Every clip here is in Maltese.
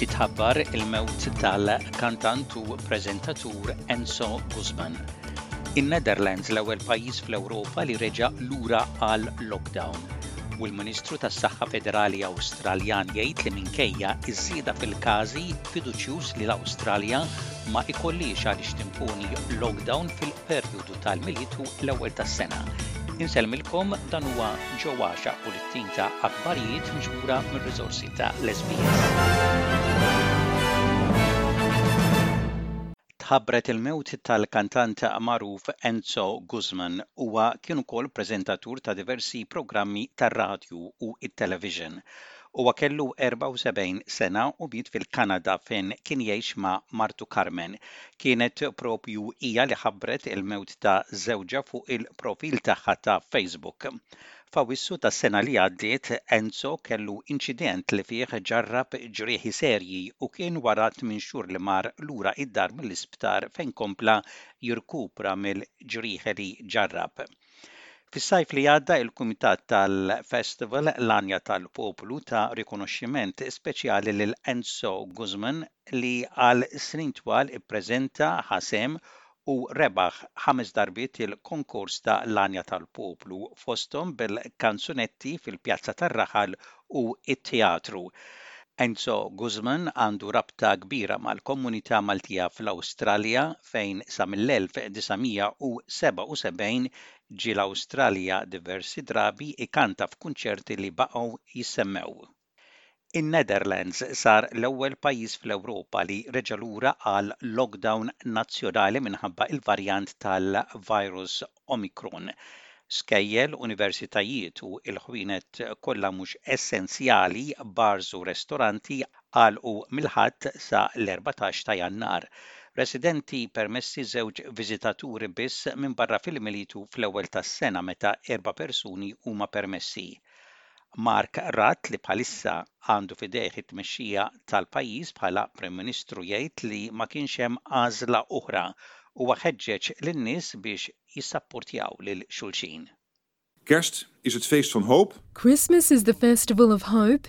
Titħabbar il-mewt tal-kantant u preżentatur Enzo Guzman. In-Netherlands l-ewwel pajjiż fl-Ewropa li reġa' lura għal lockdown. u l-Ministru tas-Saħħa Federali Awstraljan jgħid li minkejja ż-żieda fil-każi fiduċjuż li l-Awstralja ma ikollhiex għaliex timponi lockdown fil-perjodu tal-Milied u l-ewwel tas-sena. Insellmilkom dan huwa Joe Għaxa u l-tim ta' aħbarijiet miġbura mir-riżorsi ta' l-SBS. tħabbret il-mewt tal-kantant magħruf Enzo Guzman. Huwa kien ukoll preżentatur ta' diversi programmi tar-radju u t-television. Huwa kellu 74 sena u miet fil-Kanada fejn kien jgħix ma' martu Carmen. Kienet proprju hija li ħabbret il-mewt ta' żewġha fuq il-profil tagħha ta' Facebook. F'Awwissu tas-sena li għaddiet, Enzo kellu inċident li fih ġarrab ġrieħi serji u kien wara tmien xhur li mar lura id-dar mill-isptar fejn kompla jirkupra mill-ġrieħi li ġarrab. Fis-sajf li għadda il-Kumitat tal-Festival L-Għanja tal-Poplu ta rikonoxximent speċjali lil Enzo Guzman li għal snin twal ippreżenta, ħa sehem u rebaħ ħames darbiet il-Konkors ta' L-Għanja tal-Poplu, fosthom bil-kanzunetti fil-Pjazza tar-Raħal u t-Teatru. Enzo Guzman għandu rabta kbira mal-komunità Maltija fl-Awstralja, fejn sa mill-1977 ġie l-Awstralja diversi drabi jkanta f'kunċerti li baqgħu jissemmew. In-Netherlands sar l-ewwel pajjiż fl-Ewropa li reġa' lura għal lockdown nazzjonali minħabba l-varjant tal-virus Omicron. Skejjel, universitajiet u l-ħwienet kollha mhux essenzjali, bars u restoranti għalqu mill-Ħadd sa l-erbatax ta' Jannar. Residenti permessi żewġ viżitaturi biss minbarra fil-milied u fl-ewwel tas-sena meta erba' persuni huma permessi. Mark Rudd li bħalissa għandu f'idejh it-tmexxija tal-pajjiż bħala Prim Ministru jgħid li ma kienx hemm għażla oħra. Huwa ħeġġeġ lin-nies biex jissappurtjaw lil xulxin. Kerst is it feest van hoop. Christmas is the festival of hope,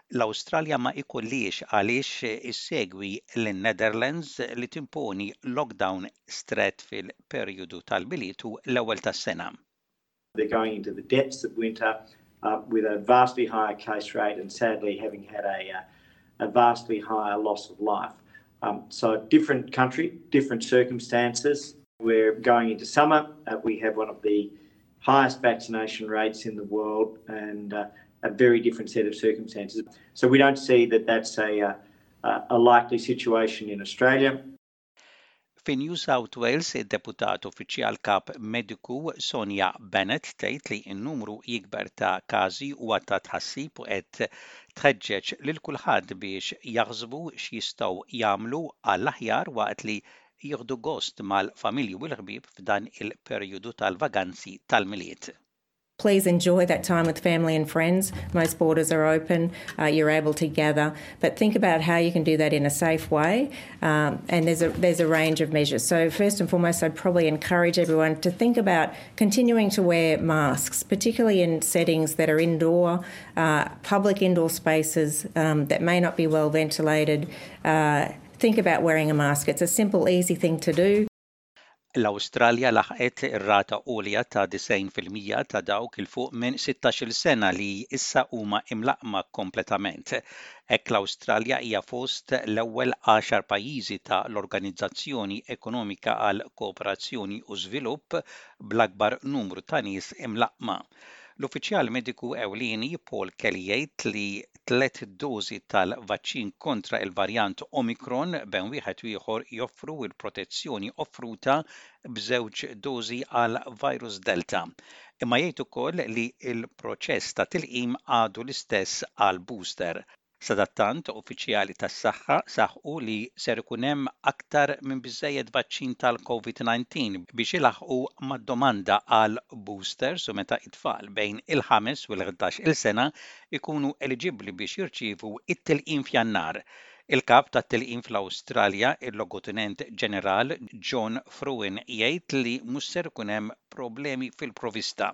l-Awstralja ma jkollhiex għaliex issegwi lin-Netherlands li timponi lockdown strett fil-perjodu tal-Milied u l-ewwel tas-sena. They're going into the depths of winter with a vastly higher case rate and sadly having had a vastly higher loss of life. So different country, different circumstances. We're going into summer, we have one of the highest vaccination rates in the world and a very different set of circumstances. So we don't see that that's a, a likely situation in Australia. Fi New South Wales, id-deputat uffiċjal kap mediku Sonja Bennett tgħid li n-numru jikber ta' każi huwa ta' tħassib u qed tħeġġeġ lil kulħadd biex jaħsbu x'jistgħu jagħmlu għall-aħjar waqt li jieħdu gost mal-familji u l-ħbieb f'dan il-perjodu tal-vaganzi tal-miliet. Please enjoy that time with family and friends. Most borders are open, uh, you're able to gather, but think about how you can do that in a safe way. Um, and there's a, there's a range of measures. So, first and foremost, I'd probably encourage everyone to think about continuing to wear masks, particularly in settings that are indoor, uh, public indoor spaces um, that may not be well ventilated. Uh, Think about wearing a mask, it's a simple easy thing to do. L-Awstralja laħqet rata għolja ta' 90 fil-mija ta' dawk 'il fuq minn sittax-il sena li issa huma imlaqqma kompletament. Hekk l-Awstralja hija fost l-ewwel għaxar pajjiżi ta' l-Organizzazzjoni Ekonomika għall-Kooperazzjoni u Żvilupp bl-akbar numru ta' nies imlaqqma. L-Uffiċjal Mediku Ewlieni Paul Kelly jgħid li tliet dożi tal-vaċċin kontra l-varjant Omicron bejn wieħed u ieħor joffru l-protezzjoni offruta b'żewġ dożi għal virus Delta, imma jgħid ukoll li l-proċess ta' tilqim għadu l-istess għall-booster. Sadattant, uffiċjali tas-saħħa saħqu li ser ikun hemm aktar minn biżżejjed vaċċin tal-COVID-19 biex ilaħħqu mad-domanda għal boosters u meta t-tfal bejn il-ħames u l-ħdax-il sena jkunu eliġibbli biex jirċievu t-tilqim f'Jannar. Il-Kap tat-Tilqim fl-Awstralja, il-Logutinent Ġeneral John Frewen jgħid li mhux ser ikun hemm problemi fil-provista.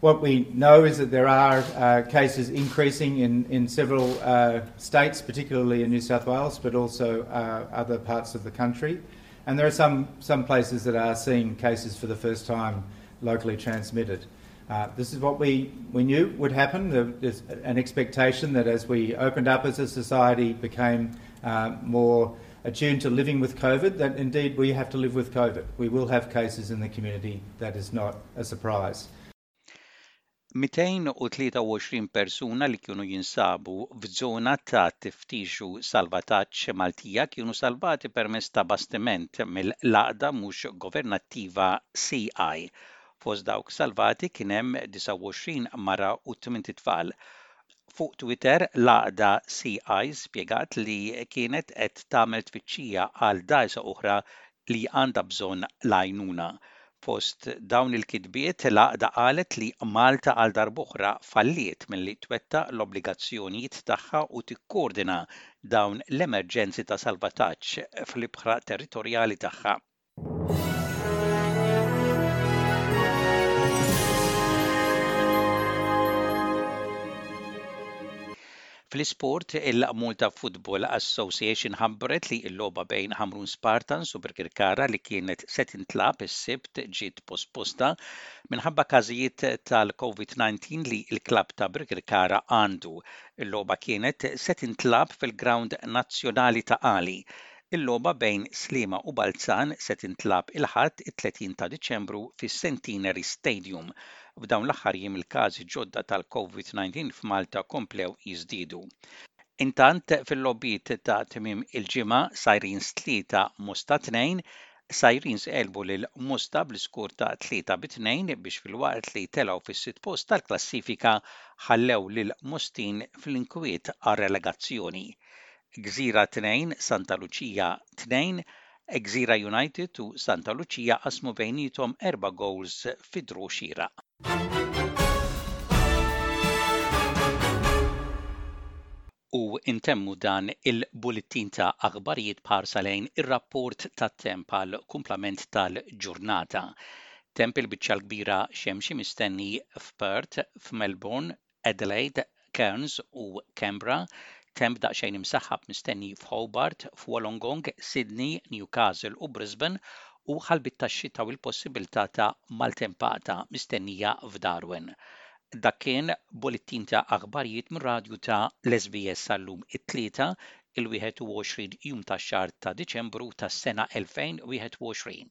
What we know is that there are uh, cases increasing in, in several uh, states, particularly in New South Wales, but also uh, other parts of the country. And there are some, some places that are seeing cases for the first time locally transmitted. Uh, this is what we, we knew would happen. There's an expectation that as we opened up as a society, became uh, more Attuned to living with Covid, then indeed we have to live with Covid. We will have cases in the community, that is not a surprise. 223 persuna li kienu jinsabu f'żona ta' tiftix u salvataġġ Maltija kienu salvati permezz ta' bastiment mill-għaqda mhux governattiva CI. Fost dawk salvati kien hemm 29 mara u tmien itfal. Fuq Twitter, l-għaqda CI spjegat li kienet qed tagħmel tfittxija għal dgħajsa oħra li għandha bżonn l-għajnuna. Fost dawn il-kitbiet, l-għaqda qalet li Malta għal darb'oħra falliet milli twettaq l-obbligazzjonijiet tagħha u tikkoordina dawn l-emerġenzi ta' salvataġġ fl-ibħra territorjali tagħha. Fl-isport, il-Malta Football Association ħabbret li l-logħba bejn Ħamrun Spartans u Birkirkara li kienet se tintlagħab is-Sibt ġiet posposta minħabba każijiet tal-COVID-19 li l-klabb ta' Birkirkara għandu. Il-logħba kienet se tintlagħab fil-grawnd nazzjonali ta' Qali. Il-logħba bejn Sliema u Balzan se tintlagħab il-Ħadd it-30 ta' Diċembru fis-Centenary Stadium. F'dawn l-aħħar jiem il-każi ġodda tal-Covid-19 f'Malta komplew jiżdiedu. Intant fil-logħbiet ta' tmiem il-ġimgħa, Sirens tlieta, Mosta tnejn, Sirens għelbu lil Mosta bl-iskur ta' tlieta bi tnejn biex filwaqt li telgħu fis-sitt post tal-klassifika ħallew lil Mostin fl-inkwiet għar-relegazzjoni. Gżira 2, Santa Lucia 2, Gżira United u Santa Lucia qasmu bejniethom erba' gowls fi draw xieraq. U ntemmu dan il-bulittin ta' aħbarijiet b'ħarsa lejn ir-rapport tat-temp għall-kumplament tal-ġurnata. Temp il-biċċa l-kbira xemxi mistenni f'Perth, f'Melbourne, Adelaide, Cairns u Canberra, temp daqsxejn imsaħħab mistenni f'Hobart, f'Wollongong, Sydney, Newcastle u Brisbane u ħalbiet tax-xita u l-possibilità ta' maltempata mistennija f'Darwin. Dak kien Bulletin ta' Aħbarijiet mir-Radju ta' l-SBS għal-lum it-Tlieta, il-21 jum tax-xahar ta' Diċembru tas-sena 2021.